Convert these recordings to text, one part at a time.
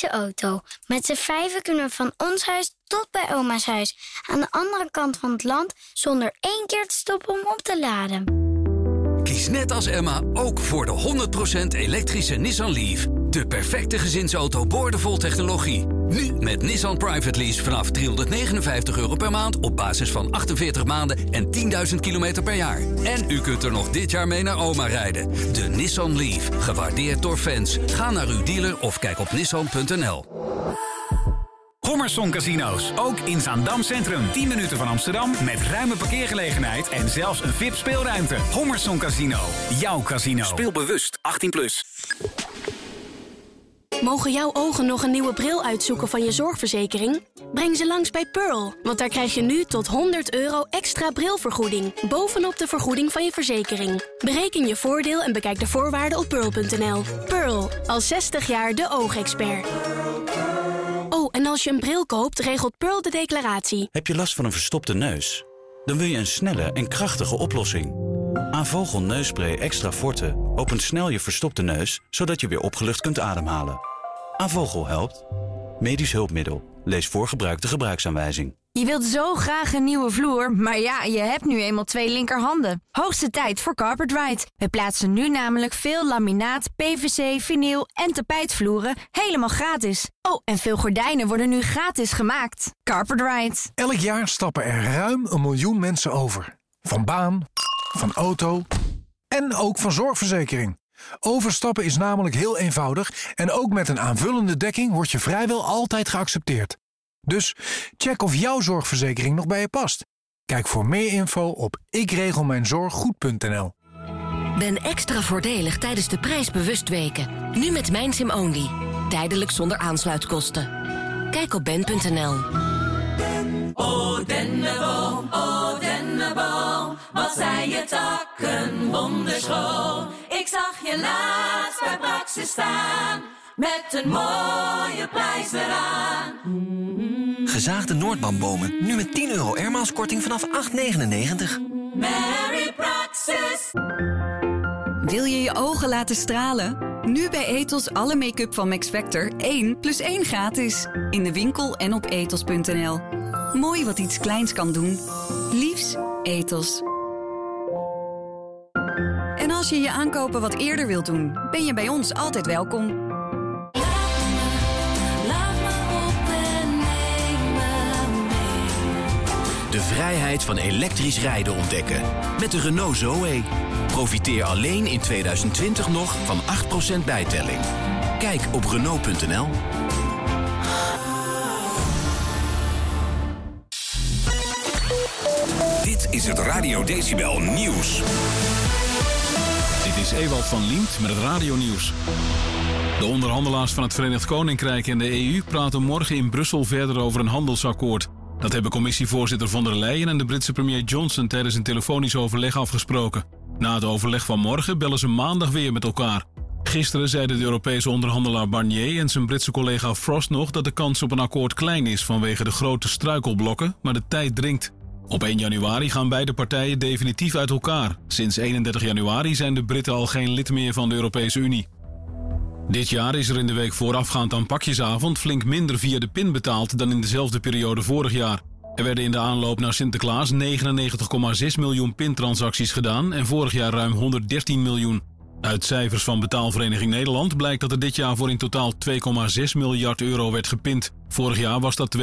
elektrische auto. Met z'n vijven kunnen we van ons huis tot bij oma's huis. Aan de andere kant van het land zonder één keer te stoppen om op te laden. Net als Emma ook voor de 100% elektrische Nissan Leaf. De perfecte gezinsauto boordevol technologie. Nu met Nissan Private Lease vanaf 359 euro per maand op basis van 48 maanden en 10.000 kilometer per jaar. En u kunt er nog dit jaar mee naar oma rijden. De Nissan Leaf, gewaardeerd door fans. Ga naar uw dealer of kijk op nissan.nl. Hommerson Casino's, ook in Zaandam Centrum. 10 minuten van Amsterdam met ruime parkeergelegenheid en zelfs een VIP speelruimte. Hommerson Casino, jouw casino. Speel bewust 18+. Plus. Mogen jouw ogen nog een nieuwe bril uitzoeken van je zorgverzekering? Breng ze langs bij Pearl, want daar krijg je nu tot 100 euro extra brilvergoeding... bovenop de vergoeding van je verzekering. Bereken je voordeel en bekijk de voorwaarden op pearl.nl. Pearl, al 60 jaar de oogexpert. Oh, en als je een bril koopt, regelt Pearl de declaratie. Heb je last van een verstopte neus? Dan wil je een snelle en krachtige oplossing. Avogel neusspray extra forte opent snel je verstopte neus... zodat je weer opgelucht kunt ademhalen. Avogel helpt. Medisch hulpmiddel. Lees voor gebruik de gebruiksaanwijzing. Je wilt zo graag een nieuwe vloer, maar ja, je hebt nu eenmaal twee linkerhanden. Hoogste tijd voor Carpet Ride. We plaatsen nu namelijk veel laminaat, PVC, vinyl en tapijtvloeren helemaal gratis. Oh, en veel gordijnen worden nu gratis gemaakt. Carpet Ride. Elk jaar stappen er ruim een miljoen mensen over. Van baan, van auto en ook van zorgverzekering. Overstappen is namelijk heel eenvoudig en ook met een aanvullende dekking word je vrijwel altijd geaccepteerd. Dus check of jouw zorgverzekering nog bij je past. Kijk voor meer info op ikregelmijnzorggoed.nl. Ben extra voordelig tijdens de prijsbewustweken. Nu met Mijn Sim Only. Tijdelijk zonder aansluitkosten. Kijk op ben.nl. Dennenboom, wat zijn je takken wonderschoon. Ik zag je laatst bij Praxis staan, met een mooie prijs eraan. Gezaagde Noordbambomen, nu met 10 euro airmaals-korting vanaf 8,99. Mary Praxis. Wil je je ogen laten stralen? Nu bij Ethos alle make-up van Max Factor 1 plus 1 gratis. In de winkel en op ethos.nl. Mooi wat iets kleins kan doen. Liefs, Ethos. En als je je aankopen wat eerder wilt doen, ben je bij ons altijd welkom. De vrijheid van elektrisch rijden ontdekken. Met de Renault Zoe. Profiteer alleen in 2020 nog van 8% bijtelling. Kijk op Renault.nl. is het Radio Decibel Nieuws. Dit is Ewald van Liemt met het radionieuws. De onderhandelaars van het Verenigd Koninkrijk en de EU praten morgen in Brussel verder over een handelsakkoord. Dat hebben commissievoorzitter von der Leyen en de Britse premier Johnson tijdens een telefonisch overleg afgesproken. Na het overleg van morgen bellen ze maandag weer met elkaar. Gisteren zeiden de Europese onderhandelaar Barnier en zijn Britse collega Frost nog dat de kans op een akkoord klein is vanwege de grote struikelblokken, maar de tijd dringt. Op 1 januari gaan beide partijen definitief uit elkaar. Sinds 31 januari zijn de Britten al geen lid meer van de Europese Unie. Dit jaar is er in de week voorafgaand aan pakjesavond flink minder via de PIN betaald dan in dezelfde periode vorig jaar. Er werden in de aanloop naar Sinterklaas 99,6 miljoen pintransacties gedaan en vorig jaar ruim 113 miljoen. Uit cijfers van Betaalvereniging Nederland blijkt dat er dit jaar voor in totaal 2,6 miljard euro werd gepind. Vorig jaar was dat 2,9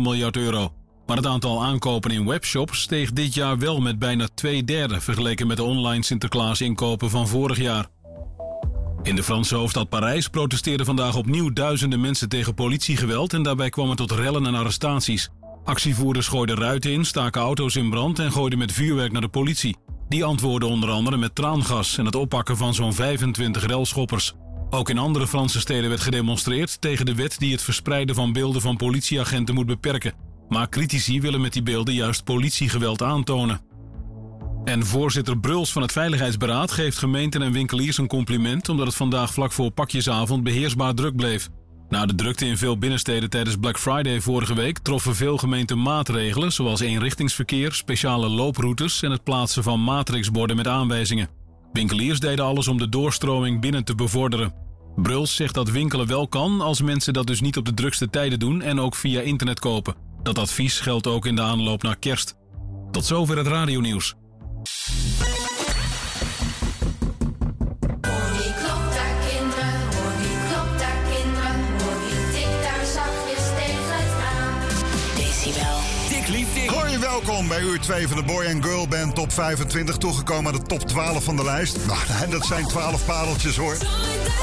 miljard euro. Maar het aantal aankopen in webshops steeg dit jaar wel met bijna twee derde vergeleken met de online Sinterklaas inkopen van vorig jaar. In de Franse hoofdstad Parijs protesteerden vandaag opnieuw duizenden mensen tegen politiegeweld en daarbij kwam het tot rellen en arrestaties. Actievoerders gooiden ruiten in, staken auto's in brand en gooiden met vuurwerk naar de politie. Die antwoordde onder andere met traangas en het oppakken van zo'n 25 relschoppers. Ook in andere Franse steden werd gedemonstreerd tegen de wet die het verspreiden van beelden van politieagenten moet beperken. Maar critici willen met die beelden juist politiegeweld aantonen. En voorzitter Bruls van het Veiligheidsberaad geeft gemeenten en winkeliers een compliment omdat het vandaag vlak voor pakjesavond beheersbaar druk bleef. Na de drukte in veel binnensteden tijdens Black Friday vorige week troffen veel gemeenten maatregelen zoals eenrichtingsverkeer, speciale looproutes en het plaatsen van matrixborden met aanwijzingen. Winkeliers deden alles om de doorstroming binnen te bevorderen. Bruls zegt dat winkelen wel kan als mensen dat dus niet op de drukste tijden doen en ook via internet kopen. Dat advies geldt ook in de aanloop naar kerst. Tot zover het radionieuws. Welkom bij uur 2 van de Boy and Girl Band Top 25. Toegekomen aan de top 12 van de lijst. Nou, dat zijn 12 pareltjes hoor.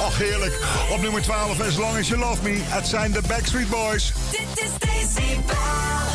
Och, heerlijk. Op nummer 12, As Long As You Love Me. Het zijn de Backstreet Boys. Dit is Decibel. As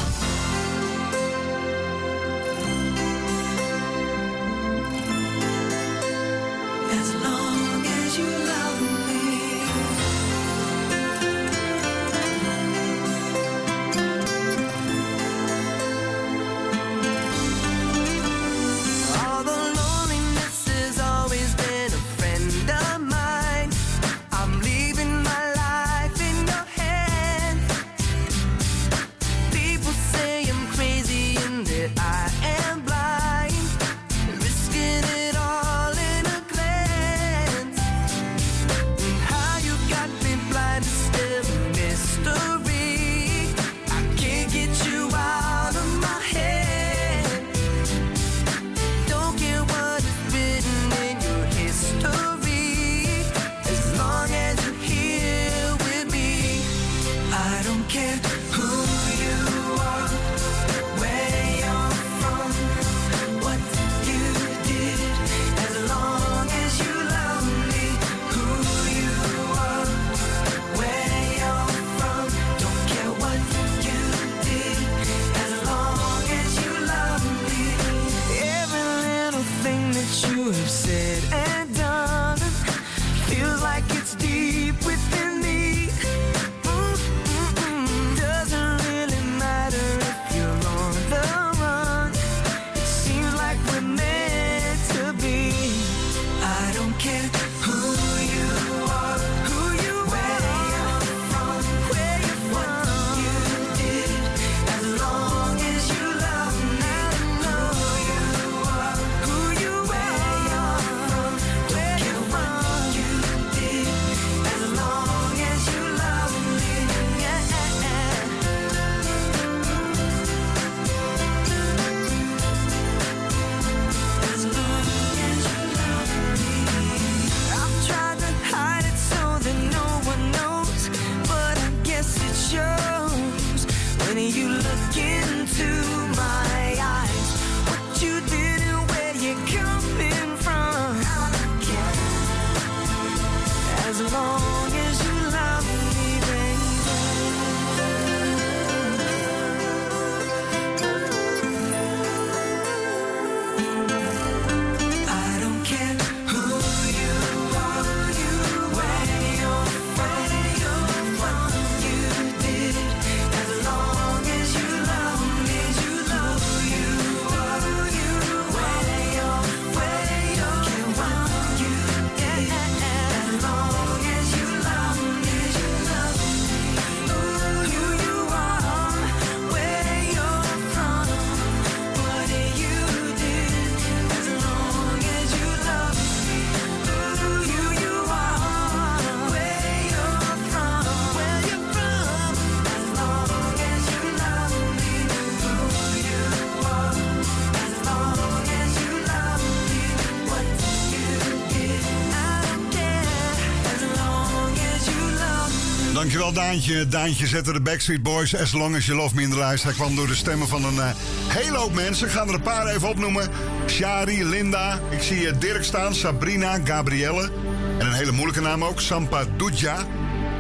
Dankjewel Daantje. Daantje zette de Backstreet Boys As Long As You Love Me in de lijst. Hij kwam door de stemmen van een eh, hele hoop mensen. Ik ga er een paar even opnoemen. Shari, Linda, ik zie eh, Dirk staan, Sabrina, Gabrielle. En een hele moeilijke naam ook, Sampa Dudja.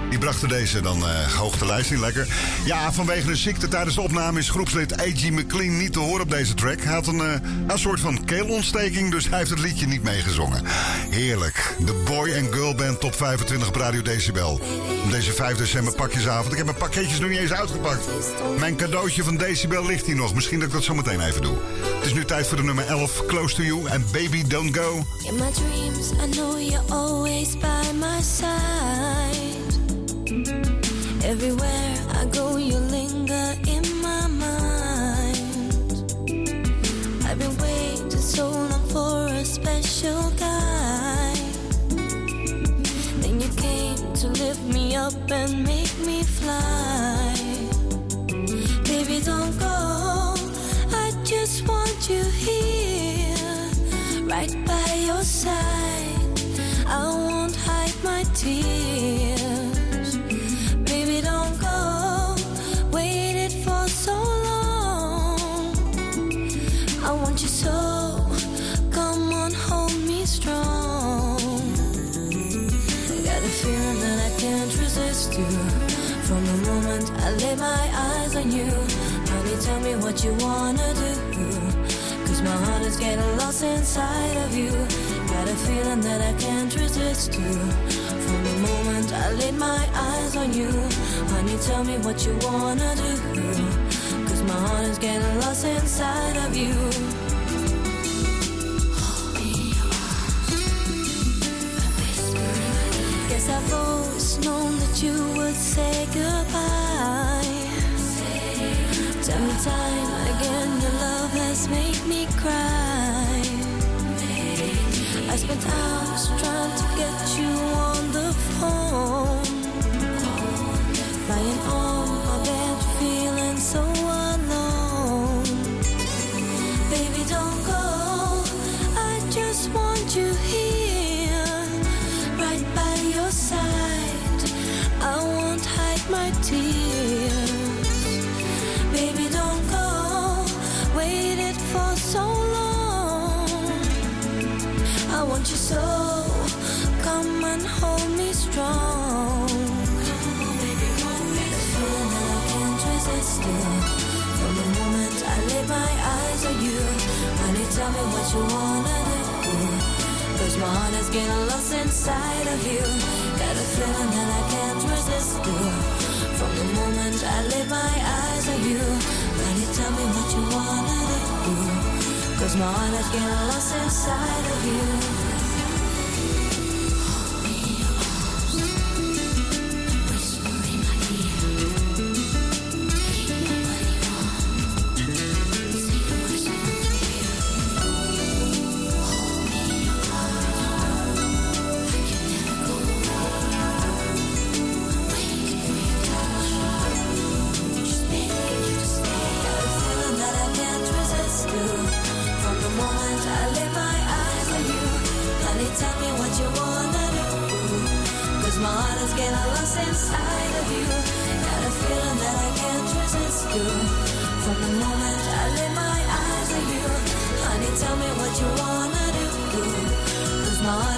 Die brachten deze dan eh hoog de lekker. Ja, vanwege een ziekte tijdens de opname is groepslid A.G. McLean niet te horen op deze track. Hij had een, eh, een soort van keelontsteking, dus hij heeft het liedje niet meegezongen. Heerlijk. De Boy and Girl Band Top 25 op Radio Decibel. Op deze 5 december pakjesavond. Ik heb mijn pakketjes nog niet eens uitgepakt. Mijn cadeautje van Decibel ligt hier nog. Misschien dat ik dat zo meteen even doe. Het is nu tijd voor de nummer 11, Close to You en Baby Don't Go. In my dreams, I know you're always by my side. Everywhere I go, you linger in my mind. I've been waiting so long for a special guy. Then you came to lift me up and make me fly. Baby, don't go. I just want you here, right by your side. On you, honey, tell me what you wanna do. Cause my heart is getting lost inside of you. Got a feeling that I can't resist you. From the moment I laid my eyes on you, honey, tell me what you wanna do. Cause my heart is getting lost inside of you. Guess I've always known that you would say goodbye. Time again, your love has made me cry. I spent hours trying to get you on the phone. Lying on tell me what you wanna do. Cause my heart is getting lost inside of you. Got a feeling that I can't resist you. From the moment I lay my eyes on you, honey, tell me what you wanna do. Cause my heart is getting lost inside of you. Tell me what you wanna do. Cause my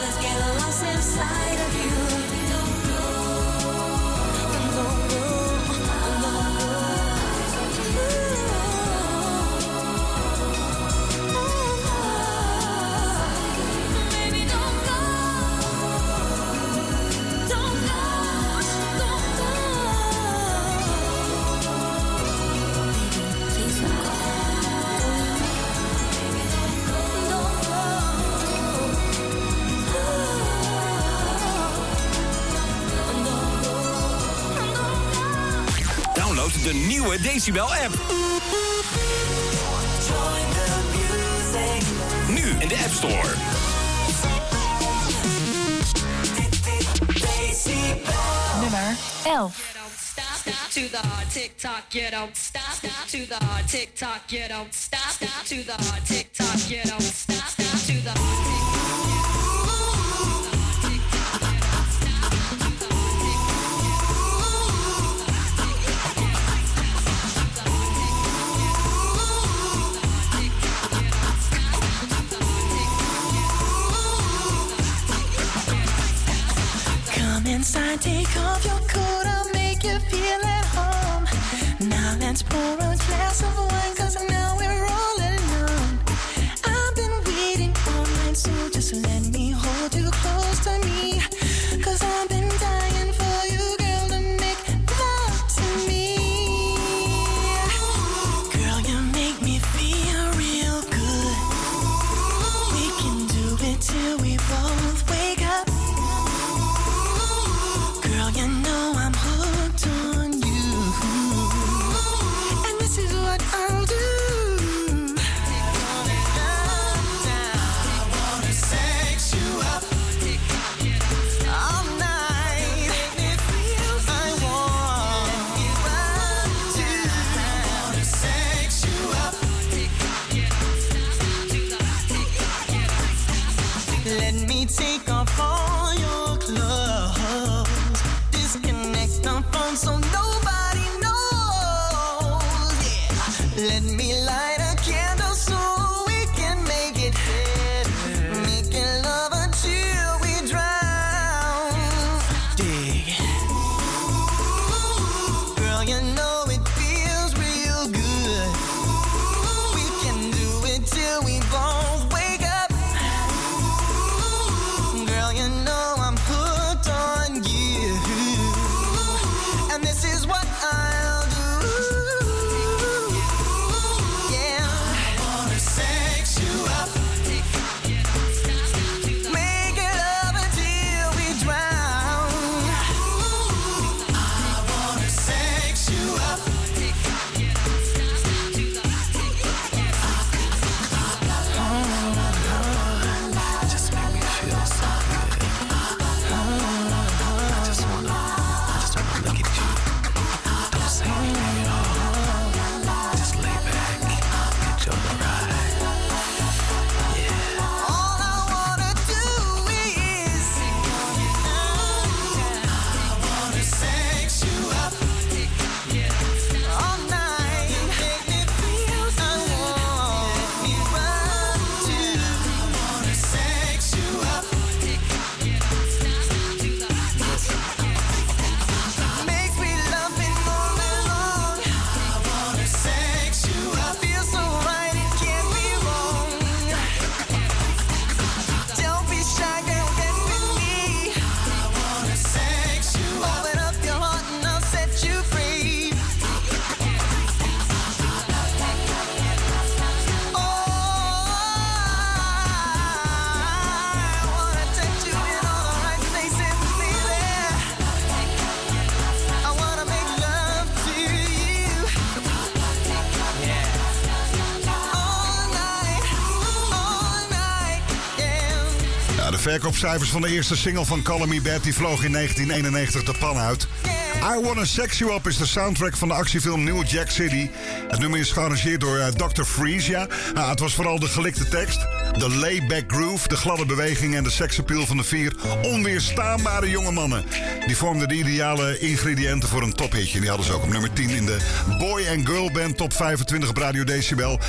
nieuwe Decibel app. Nu in de App Store. Nummer 11. Stop to the hard tick tock, you don't stop. Stop to the hard tick tock, you don't stop. Stop to the hard tick tock, you don't stop. Stop to the take off your coat, I'll make you feel at home. Now let's pour a glass of wine, cause now Verkoopcijfers van de eerste single van Call Me Bad die vloog in 1991 de pan uit. I Wanna Sex You Up is de soundtrack van de actiefilm New Jack City. Het nummer is gearrangeerd door eh, Dr. Freeze. Ja. Nou, het was vooral de gelikte tekst, de layback groove, de gladde beweging en de seksappeal van de vier onweerstaanbare jonge mannen. Die vormden de ideale ingrediënten voor een tophitje. Die hadden ze ook op nummer 10 in de Boy and Girl Band Top 25 op Radio Decibel.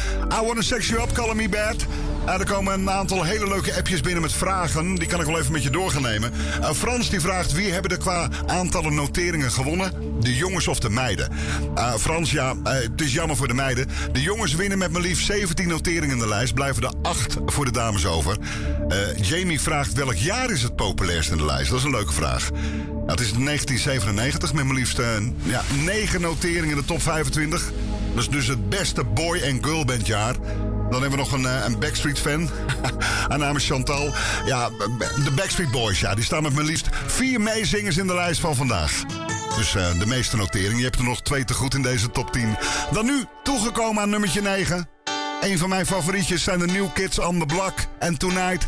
I Wanna Sex You Up, Call Me Bad. Eh, er komen een aantal hele leuke appjes binnen met vragen. Die kan ik wel even met je door gaan nemen. Eh, Frans die vraagt wie hebben er qua aantallen noteringen gewonnen? De jongens of de meiden? Eh, Frans, ja, eh, het is jammer voor de meiden. De jongens winnen met maar liefst 17 noteringen in de lijst. Blijven er 8 voor de dames over. Jamie vraagt welk jaar is het populairst in de lijst? Dat is een leuke vraag. Nou, het is 1997 met maar liefst ja, 9 noteringen in de top 25. Dat is dus het beste boy- en girlbandjaar. Dan hebben we nog een, eh, een Backstreet-fan. Haar naam is Chantal. Ja, de Backstreet Boys, ja, die staan met maar liefst vier meezingers in de lijst van vandaag. Dus eh, de meeste noteringen. Je hebt er nog twee te goed in deze top 10. Dan nu toegekomen aan nummertje 9. Een van mijn favorietjes zijn de New Kids on the Block en Tonight.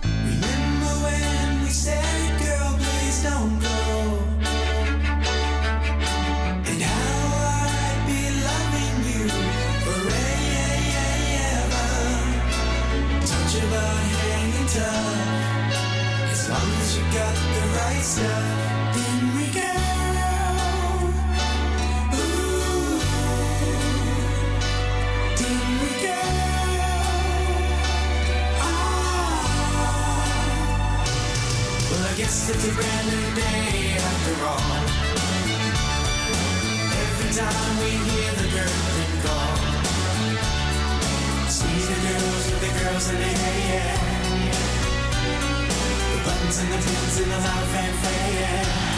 And and the pins and the loud fanfare, yeah.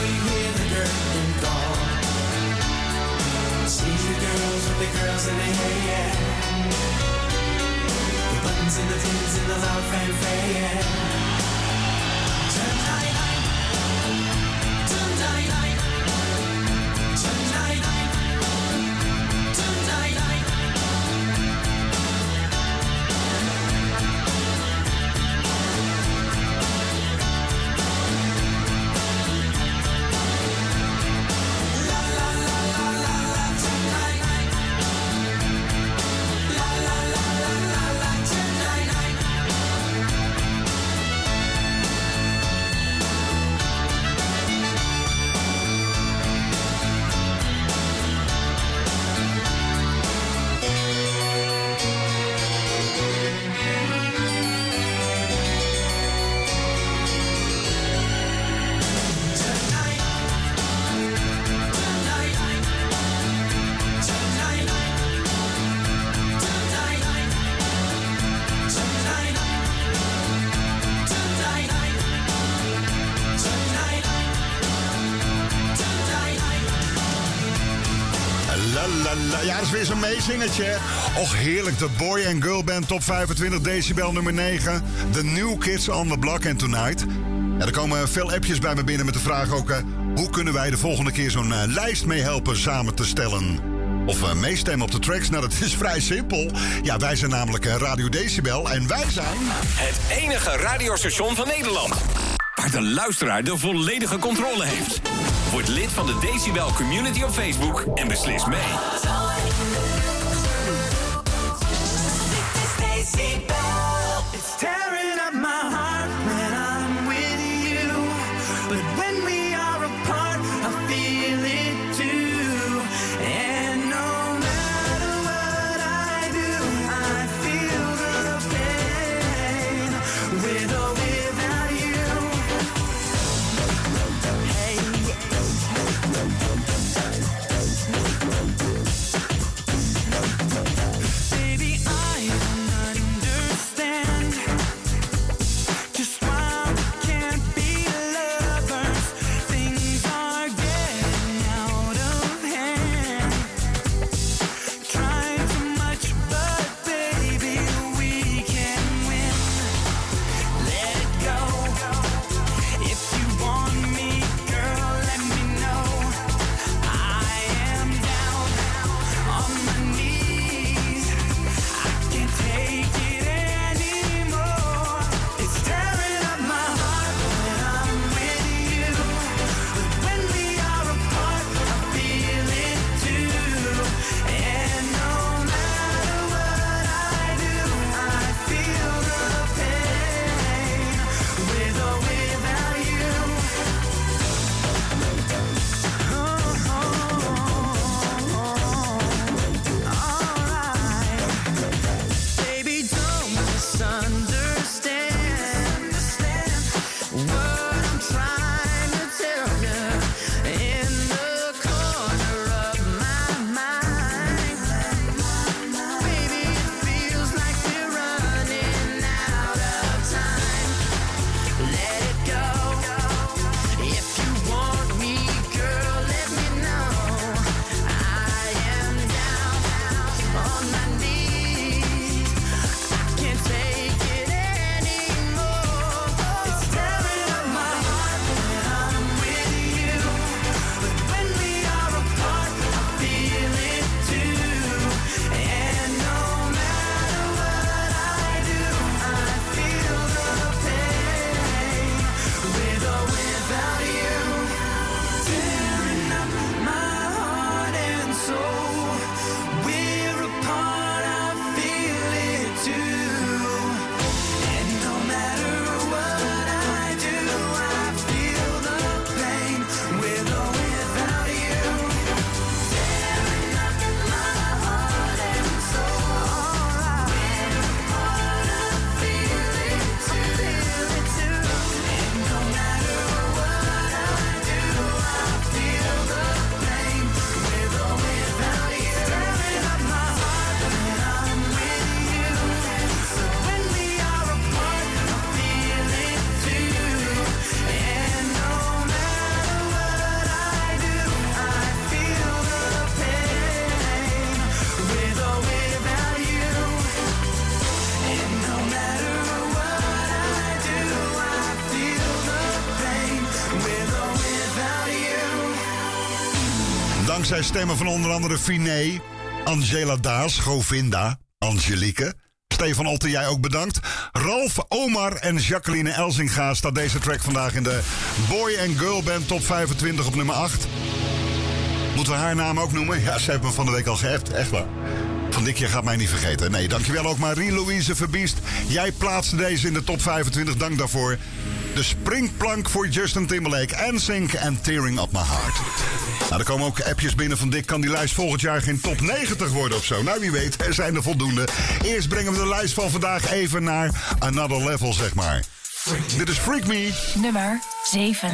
We hear the curtain call, the girls with the girls in their hair, yeah. The buttons and the pins and the loud fanfare, yeah. Och, heerlijk. De Boy and Girl Band Top 25 decibel nummer 9. The New Kids on the Block and Tonight. Ja, er komen veel appjes bij me binnen met de vraag ook... eh, hoe kunnen wij de volgende keer zo'n eh, lijst mee helpen samen te stellen? Of eh, meestemmen op de tracks? Nou, dat is vrij simpel. Ja, wij zijn namelijk Radio Decibel en wij zijn... Het enige radiostation van Nederland. Waar de luisteraar de volledige controle heeft. Word lid van de Decibel Community op Facebook en beslis mee. Stemmen van onder andere Finé, Angela Daas, Govinda, Angelique. Stefan Otte, jij ook bedankt. Ralf, Omar en Jacqueline Elzinga staat deze track vandaag in de Boy and Girl Band Top 25 op nummer 8. Moeten we haar naam ook noemen? Ja, ze hebben me van de week al geappt, echt waar. Van Dikje gaat mij niet vergeten. Nee, dankjewel ook Marie-Louise Verbiest. Jij plaatste deze in de top 25, dank daarvoor. De springplank voor Justin Timberlake, NSYNC en Tearing Up My Heart. Nou, er komen ook appjes binnen van Dick. Kan die lijst volgend jaar geen top 90 worden of zo? Nou, wie weet, er zijn er voldoende. Eerst brengen we de lijst van vandaag even naar another level, zeg maar. Dit is Freak Me. Nummer 7.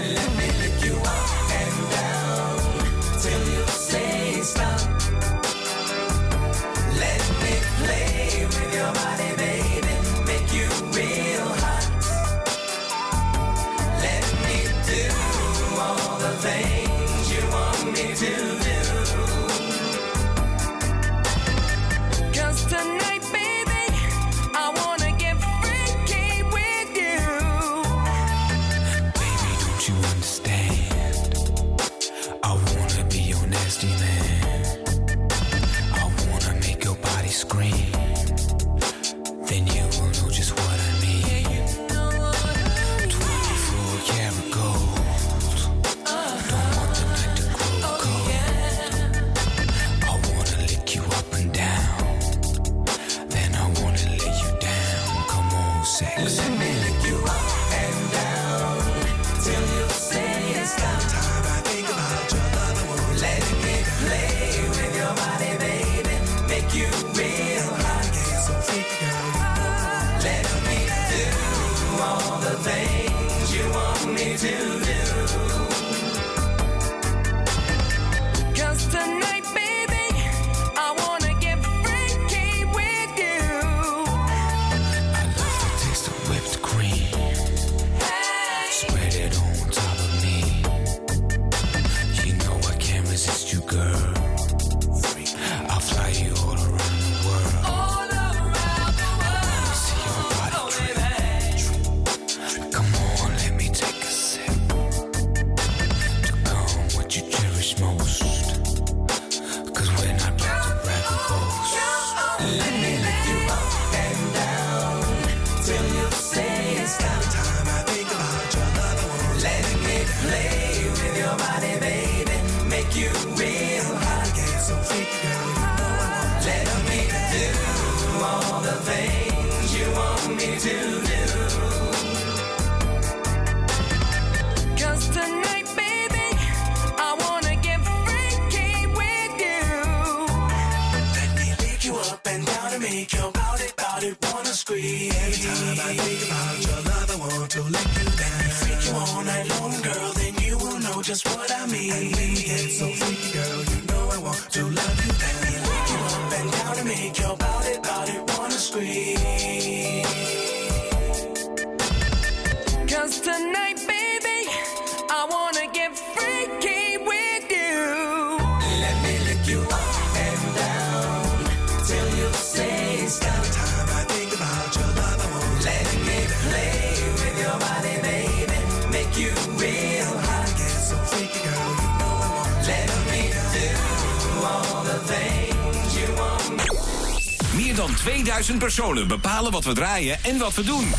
Personen bepalen wat we draaien en wat we doen.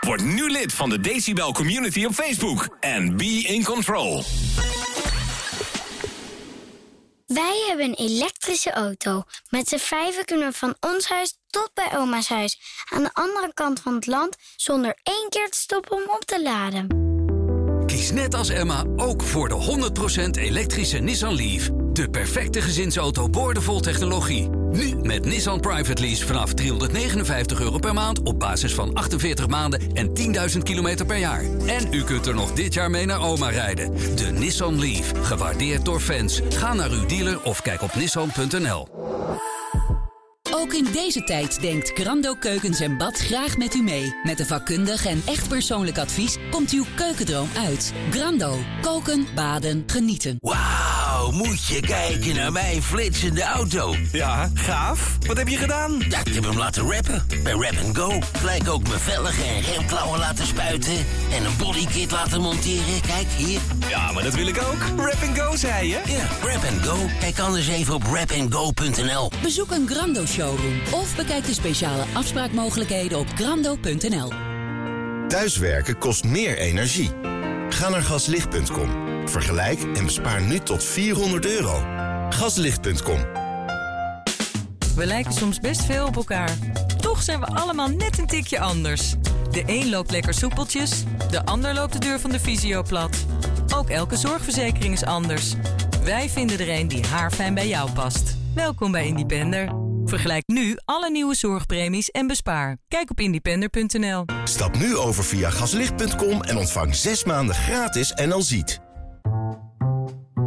Word nu lid van de Decibel Community op Facebook en be in control. Wij hebben een elektrische auto. Met z'n vijven kunnen we van ons huis tot bij oma's huis. Aan de andere kant van het land zonder één keer te stoppen om op te laden. Kies net als Emma ook voor de 100% elektrische Nissan Leaf. De perfecte gezinsauto boordevol technologie. Nu met Nissan Private Lease vanaf 359 euro per maand... op basis van 48 maanden en 10.000 kilometer per jaar. En u kunt er nog dit jaar mee naar oma rijden. De Nissan Leaf, gewaardeerd door fans. Ga naar uw dealer of kijk op nissan.nl. Ook in deze tijd denkt Grando Keukens en Bad graag met u mee. Met een vakkundig en echt persoonlijk advies komt uw keukendroom uit. Grando. Koken, baden, genieten. Nou, moet je kijken naar mijn flitsende auto. Ja, gaaf. Wat heb je gedaan? Ja, ik heb hem laten rappen. Bij Rap Go. Gelijk ook mijn velgen en remklauwen laten spuiten. En een bodykit laten monteren. Kijk, hier. Ja, maar dat wil ik ook. Rap Go, zei je? Ja, Rap Go. Kijk anders even op rapandgo.nl. Bezoek een Grando showroom of bekijk de speciale afspraakmogelijkheden op grando.nl. Thuiswerken kost meer energie. Ga naar gaslicht.com. Vergelijk en bespaar nu tot 400 euro. Gaslicht.com. We lijken soms best veel op elkaar. Toch zijn we allemaal net een tikje anders. De een loopt lekker soepeltjes, de ander loopt de deur van de visio plat. Ook elke zorgverzekering is anders. Wij vinden er een die haar fijn bij jou past. Welkom bij Independer. Vergelijk nu alle nieuwe zorgpremies en bespaar. Kijk op independer.nl. Stap nu over via gaslicht.com en ontvang 6 maanden gratis NL Ziet.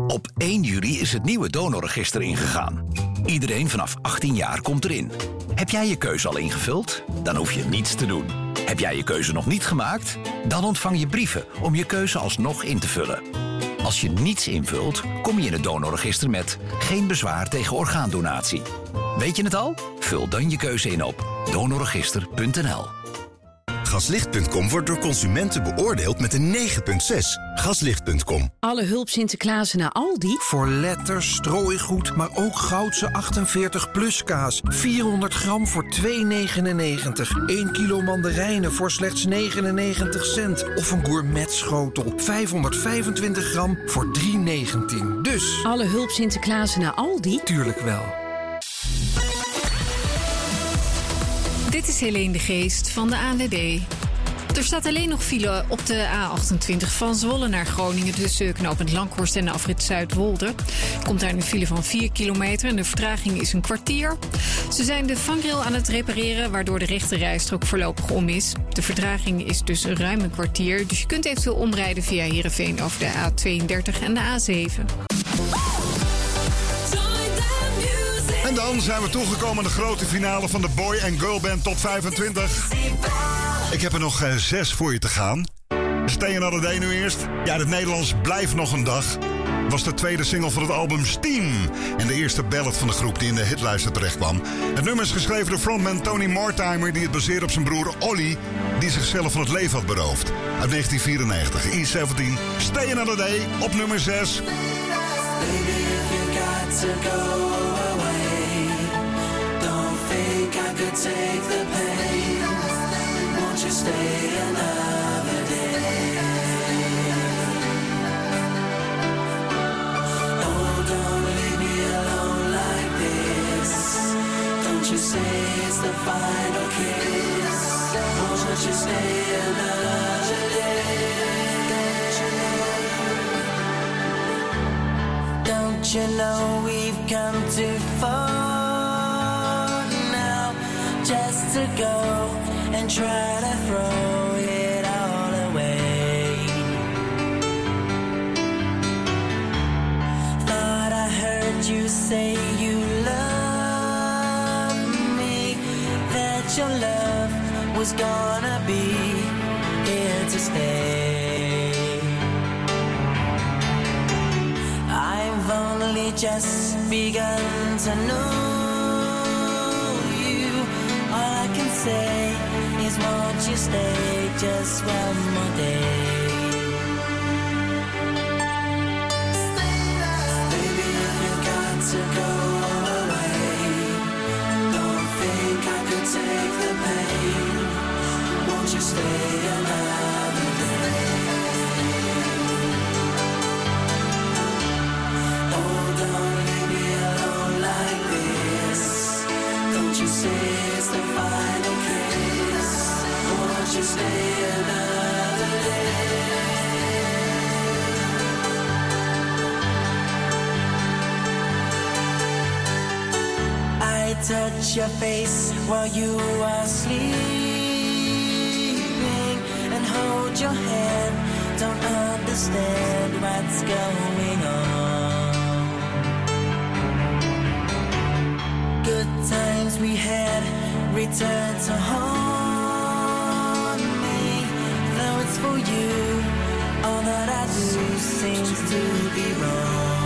Op 1 juli is het nieuwe donorregister ingegaan. Iedereen vanaf 18 jaar komt erin. Heb jij je keuze al ingevuld? Dan hoef je niets te doen. Heb jij je keuze nog niet gemaakt? Dan ontvang je brieven om je keuze alsnog in te vullen. Als je niets invult, kom je in het donorregister met geen bezwaar tegen orgaandonatie. Weet je het al? Vul dan je keuze in op donorregister.nl. Gaslicht.com wordt door consumenten beoordeeld met een 9,6. Gaslicht.com. Alle hulp Sinterklaasen naar Aldi? Voor letters, strooigoed, maar ook goudse 48 plus kaas. 400 gram voor 2,99. 1 kilo mandarijnen voor slechts 99 cent. Of een gourmetschotel. 525 gram voor 3,19. Dus... Alle hulp Sinterklaasen naar Aldi? Tuurlijk wel. Dit is Helene de Geest van de ANWB. Er staat alleen nog file op de A28 van Zwolle naar Groningen... tussen knooppunt Langhorst en de afrit Zuidwolde. Komt daar een file van 4 kilometer en de vertraging is een kwartier. Ze zijn de vangrail aan het repareren... waardoor de rechte rijstrook voorlopig om is. De vertraging is dus ruim een kwartier... dus je kunt eventueel omrijden via Heerenveen over de A32 en de A7. En dan zijn we toegekomen aan de grote finale van de Boy and Girl Band Top 25. Ik heb er nog eh, zes voor je te gaan. Stay Another Day nu eerst. Ja, het Nederlands blijft nog een dag. Was de tweede single van het album Steam. En de eerste ballad van de groep die in de hitlijsten terecht kwam. Het nummer is geschreven door frontman Tony Mortimer... die het baseert op zijn broer Olly... die zichzelf van het leven had beroofd. Uit 1994, E17. Stay Another Day op nummer 6. Baby, could take the pain. Won't you stay another day? Oh, don't leave me alone like this. Don't you say it's the final kiss. Won't you stay another day? Don't you know we've come too far to go and try to throw it all away? Thought I heard you say you love me, that your love was gonna be here to stay. I've only just begun to know say is, won't you stay just one more day? Baby, if you got to go away, don't think I could take the pain. Won't you stay touch your face while you are sleeping and hold your hand. Don't understand what's going on. Good times we had return to haunt you, all that I do seems to be wrong.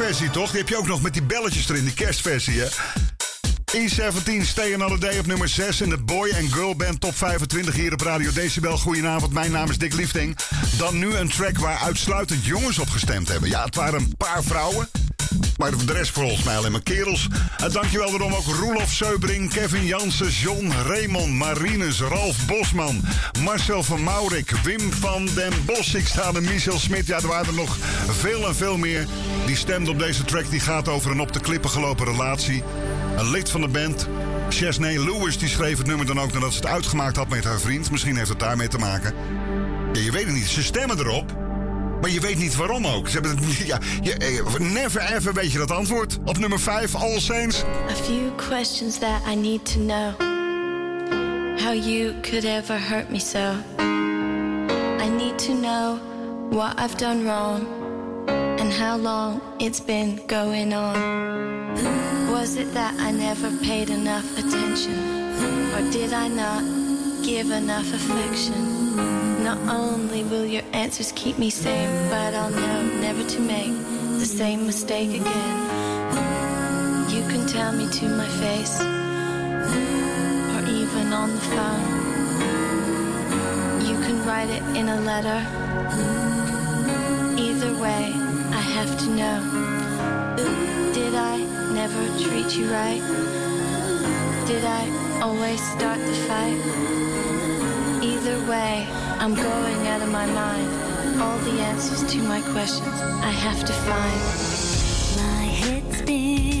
Kerstversie, toch? Die heb je ook nog met die belletjes erin, die kerstversie, hè? E17, Stay Another Day op nummer 6 in de Boy and Girl Band Top 25 hier op Radio Decibel. Goedenavond, mijn naam is Dick Liefding. Dan nu een track waar uitsluitend jongens op gestemd hebben. Ja, het waren een paar vrouwen, maar de rest volgens mij alleen maar kerels. En dankjewel daarom ook Roelof Seubring, Kevin Jansen, John, Raymond, Marinus, Ralf Bosman, Marcel van Maurik, Wim van den Bos, ik sta er, Michel Smit. Ja, er waren er nog veel en veel meer. Die stemden op deze track die gaat over een op de klippen gelopen relatie. Een lid van de band, Chesney Lewis, die schreef het nummer dan ook nadat ze het uitgemaakt had met haar vriend. Misschien heeft het daarmee te maken. Je weet het niet. Ze stemmen erop. Maar je weet niet waarom ook. Ze hebben het, ja, eh, never ever weet je dat antwoord. Op nummer 5, All Saints. A few questions that I need to know. How you could ever hurt me so. I need to know what I've done wrong. And how long it's been going on. Was it that I never paid enough attention? Or did I not give enough affection? Not only will your answers keep me sane, but I'll know never to make the same mistake again. Mm, you can tell me to my face, mm, or even on the phone. You can write it in a letter. Mm, either way, I have to know. Did I never treat you right? Did I always start the fight? Either way, I'm going out of my mind. All the answers to my questions I have to find. My head's spinning.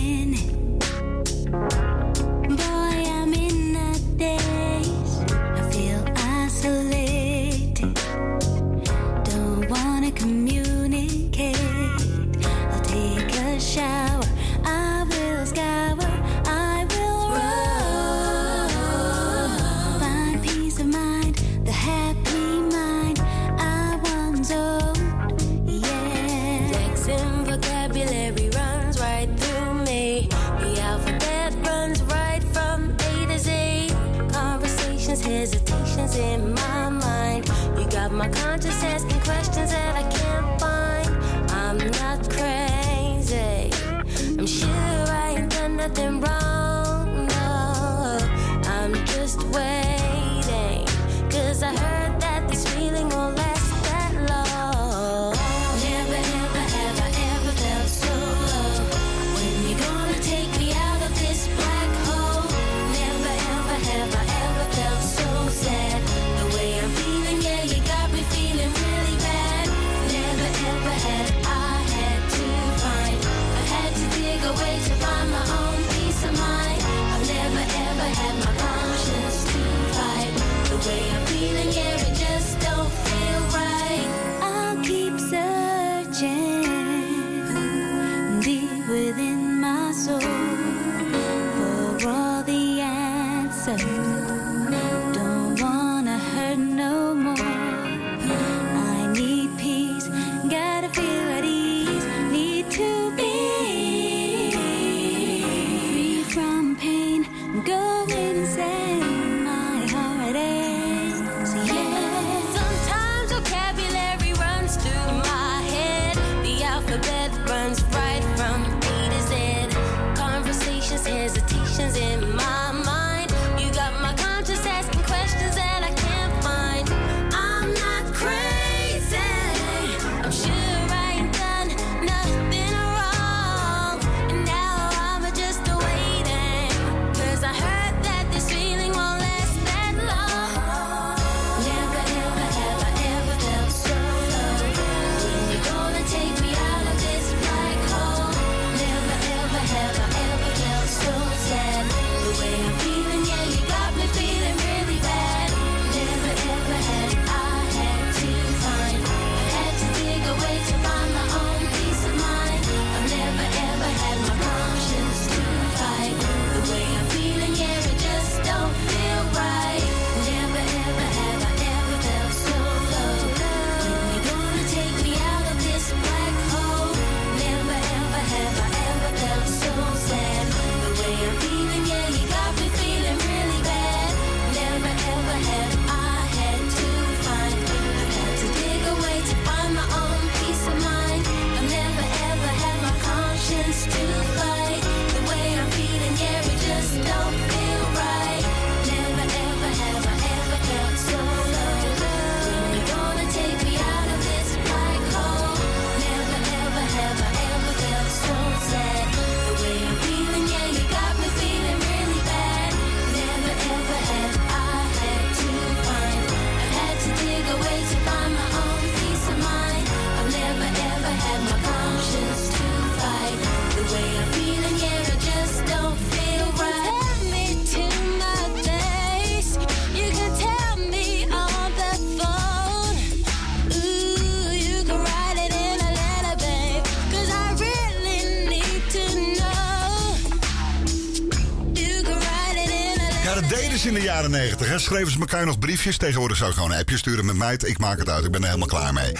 Ja, dat deden ze in de jaren 90. Hè. Schreven ze elkaar nog briefjes. Tegenwoordig zou ik gewoon een appje sturen met mij. Ik maak het uit, ik ben er helemaal klaar mee.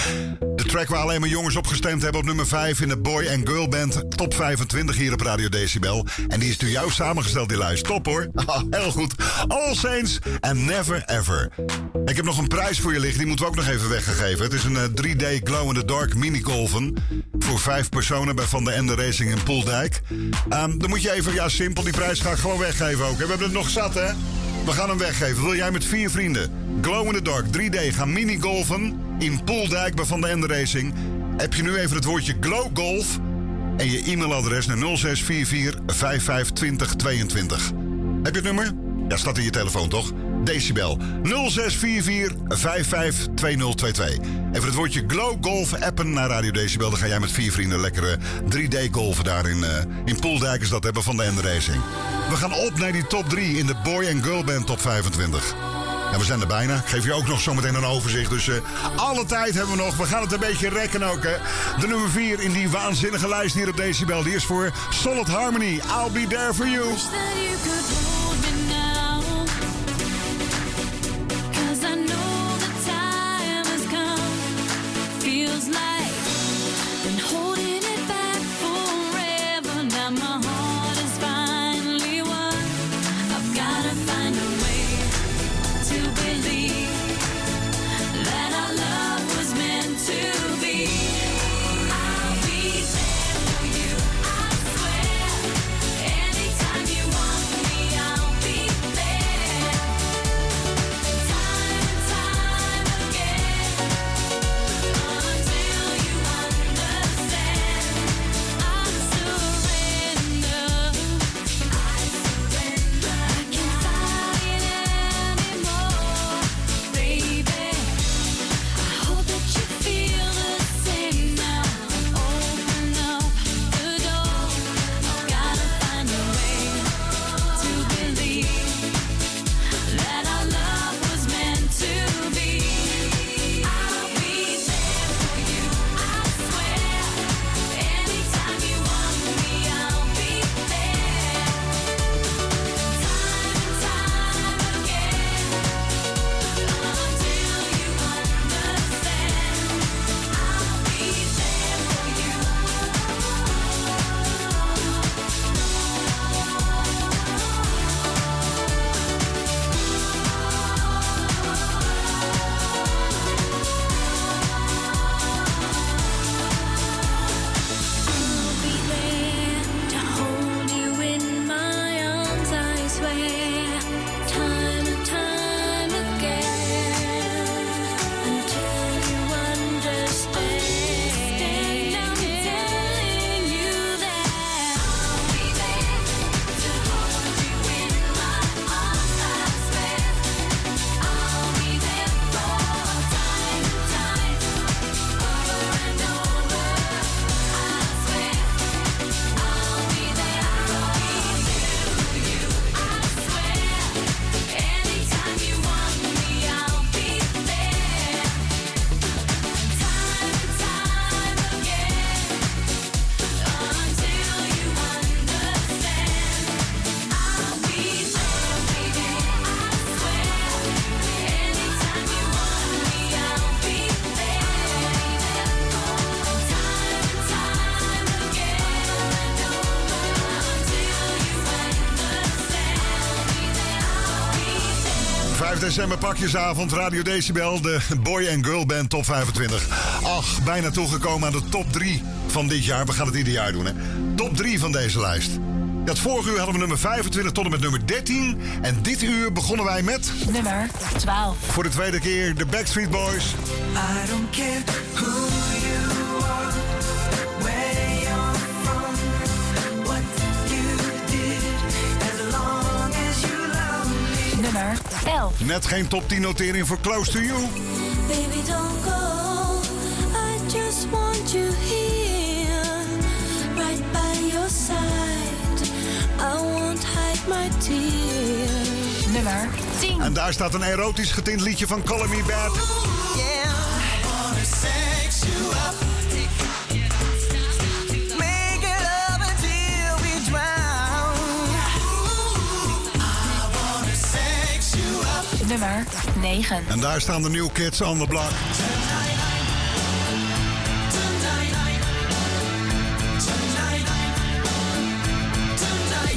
Track waar alleen maar jongens op gestemd hebben op nummer 5 in de Boy and Girl Band Top 25 hier op Radio Decibel. En die is door jou samengesteld, die lijst. Top hoor. Ah, Heel goed. All Saints and Never Ever. Ik heb nog een prijs voor je liggen, die moeten we ook nog even weggegeven. Het is een eh, 3D glow-in-the-dark minigolven. Voor vijf personen bij Van de Ende Racing in Poeldijk. Ehm, dan moet je even, ja simpel, die prijs ga ik gewoon weggeven ook. We hebben het nog zat hè. We gaan hem weggeven. Wil jij met vier vrienden Glow in the Dark 3D gaan minigolfen in Poeldijk bij Van de Ende Racing? Heb je nu even het woordje Glow Golf en je e-mailadres naar 0644 552022. Heb je het nummer? Ja, staat in je telefoon toch? Decibel 0644 552022. Even het woordje Glow Golf appen naar Radio Decibel. Dan ga jij met vier vrienden lekker eh, 3D golfen daar in, eh, in Poeldijk. Is dat hebben van de Ende Racing. We gaan op naar die top 3 in de Boy and Girl Band top 25. Ja, we zijn er bijna. Ik geef je ook nog zometeen een overzicht. Dus eh, alle tijd hebben we nog. We gaan het een beetje rekken ook. Hè. De nummer 4 in die waanzinnige lijst hier op Decibel. Die is voor Solid Harmony. I'll be there for you. Understand. 5 december pakjesavond, Radio Decibel, de Boy and Girl Band Top 25. Ach, bijna toegekomen aan de top 3 van dit jaar. We gaan het ieder jaar doen, hè. Top 3 van deze lijst. Dat vorige uur hadden we nummer 25 tot en met nummer 13. En dit uur begonnen wij met... Nummer 12. Voor de tweede keer de Backstreet Boys. I don't care who 11. Net geen top 10 notering voor Close to You. Baby, don't go. I just want you here, right by your side. I won't hide my tears. Nummer 10. En daar staat een erotisch getint liedje van Call Me Bad. Nummer 9. En daar staan de New Kids on the Block.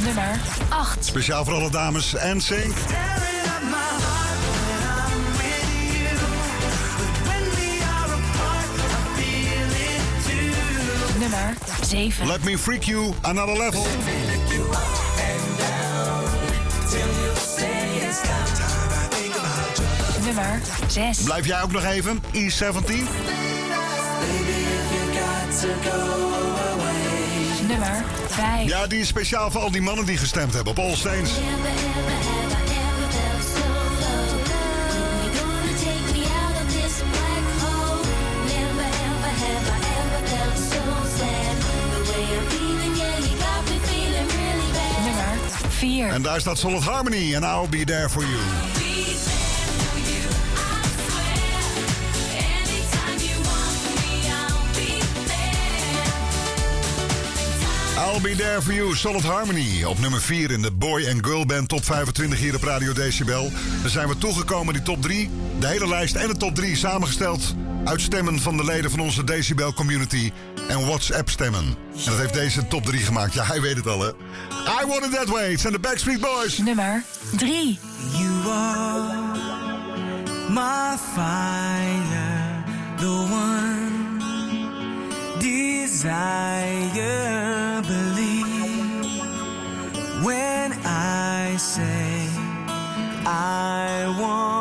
Nummer 8. Speciaal voor alle dames en Sync. Nummer 7. Let me freak you another level. Nummer 6. Blijf jij ook nog even? E17. Nummer 5. Ja, die is speciaal voor al die mannen die gestemd hebben op All 4. En daar staat Solid Harmony en I'll be there for you. I'll be there for you, Solid Harmony. Op nummer 4 in de Boy and Girl Band Top 25 hier op Radio Decibel. Dan zijn we toegekomen, die top 3. De hele lijst en de top 3 samengesteld uit stemmen van de leden van onze Decibel community en WhatsApp stemmen. En dat heeft deze top 3 gemaakt. Ja, hij weet het al, hè. I Want It That Way. Het zijn de Backstreet Boys. Nummer 3. You are my fire, the one desire. I say I want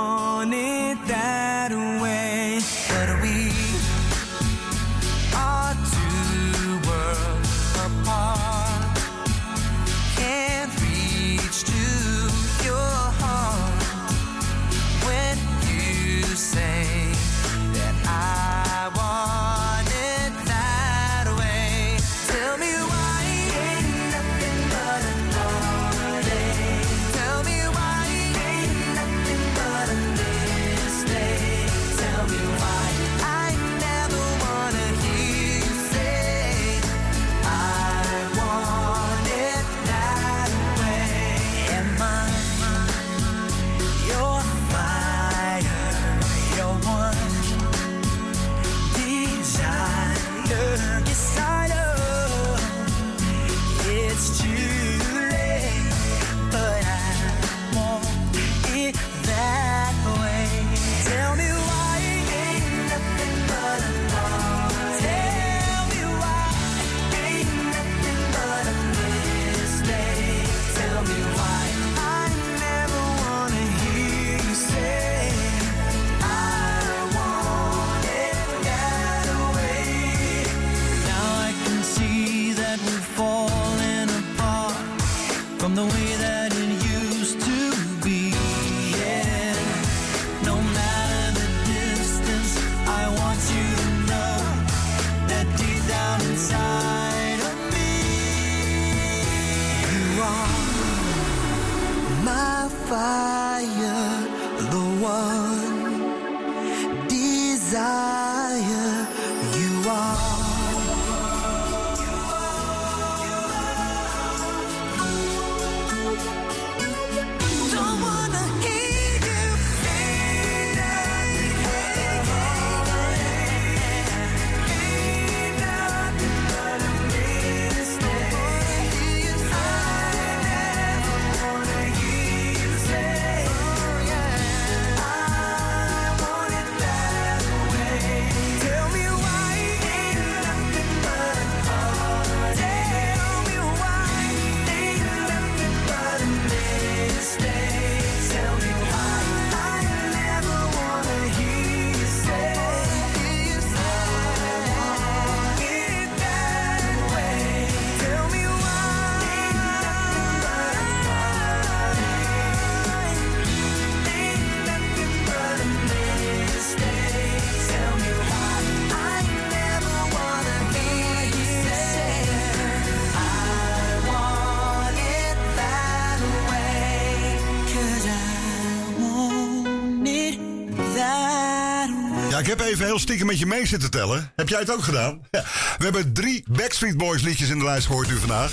heel stiekem met je mee zitten tellen. Heb jij het ook gedaan? Ja. We hebben drie Backstreet Boys liedjes in de lijst gehoord nu vandaag.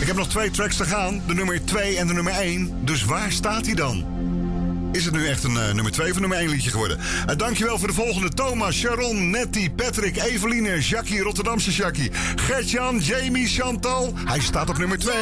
Ik heb nog twee tracks te gaan. De nummer 2 en de nummer 1. Dus waar staat hij dan? is het nu echt een eh, nummer 2 van nummer 1 liedje geworden. Uh, dankjewel voor de volgende. Thomas, Sharon, Nettie, Patrick, Eveline, Jackie, Rotterdamse Jackie, Gertjan, Jamie, Chantal. Hij staat op nummer 2.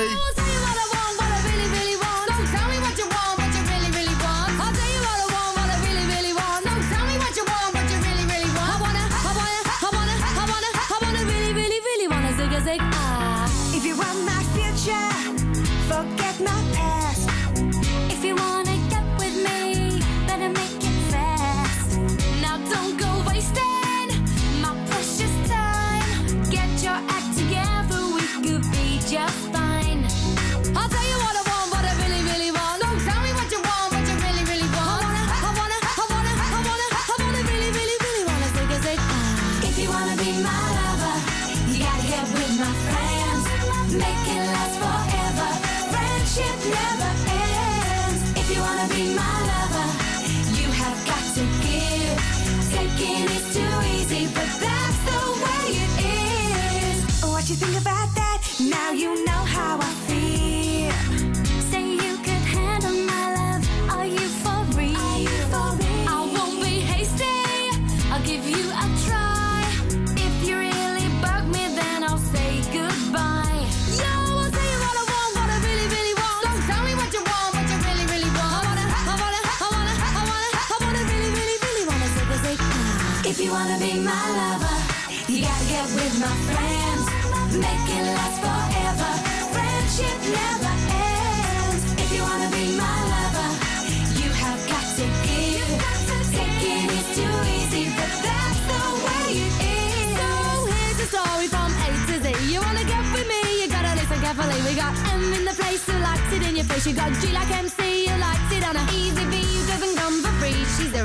My friends. Make it last forever. Friendship never ends. If you wanna be my lover, you have got to give. Too easy, but that's the way it is. So here's the story from A to Z. You wanna get with me, you gotta listen carefully. We got M in the place who likes it in your face. You got G like MC, who likes it on a easy V who doesn't come for free. She's a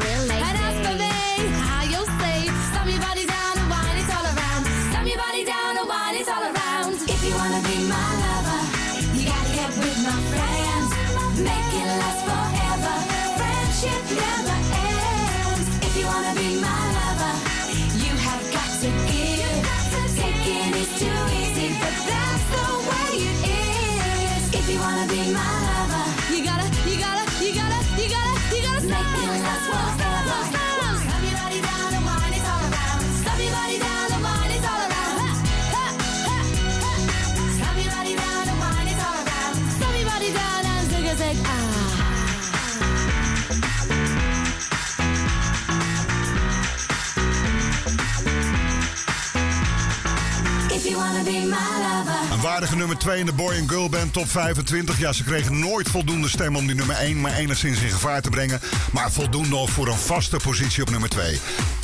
nummer 2 in de Boy and Girl Band top 25. Ja, ze kregen nooit voldoende stem om die nummer 1 maar enigszins in gevaar te brengen. Maar voldoende voor een vaste positie op nummer 2.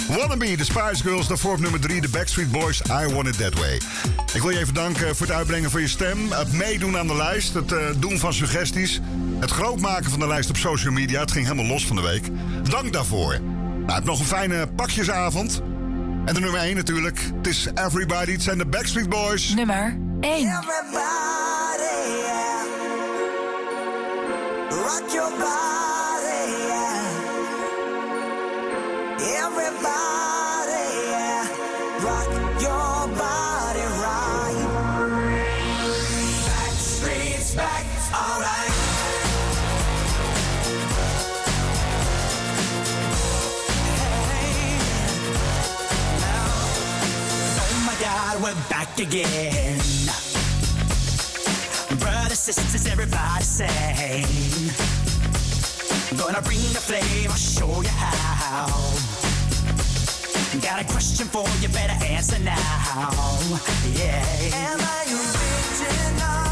Wannabe, de Spice Girls, daarvoor op nummer 3, de Backstreet Boys, I Want It That Way. Ik wil je even danken voor het uitbrengen van je stem, het meedoen aan de lijst, het eh, doen van suggesties, het grootmaken van de lijst op social media. Het ging helemaal los van de week. Dank daarvoor. Nou, heb nog een fijne pakjesavond. En de nummer 1 natuurlijk. Het is Everybody. Het zijn de Backstreet Boys. Nummer 1. Rock your body, yeah. Everybody. Rock your body right. Back, alright. Oh my God, we're back again. Sisters, everybody sing. Gonna bring the flame, I'll show you how. Got a question for you, better answer now. Yeah. Am I original?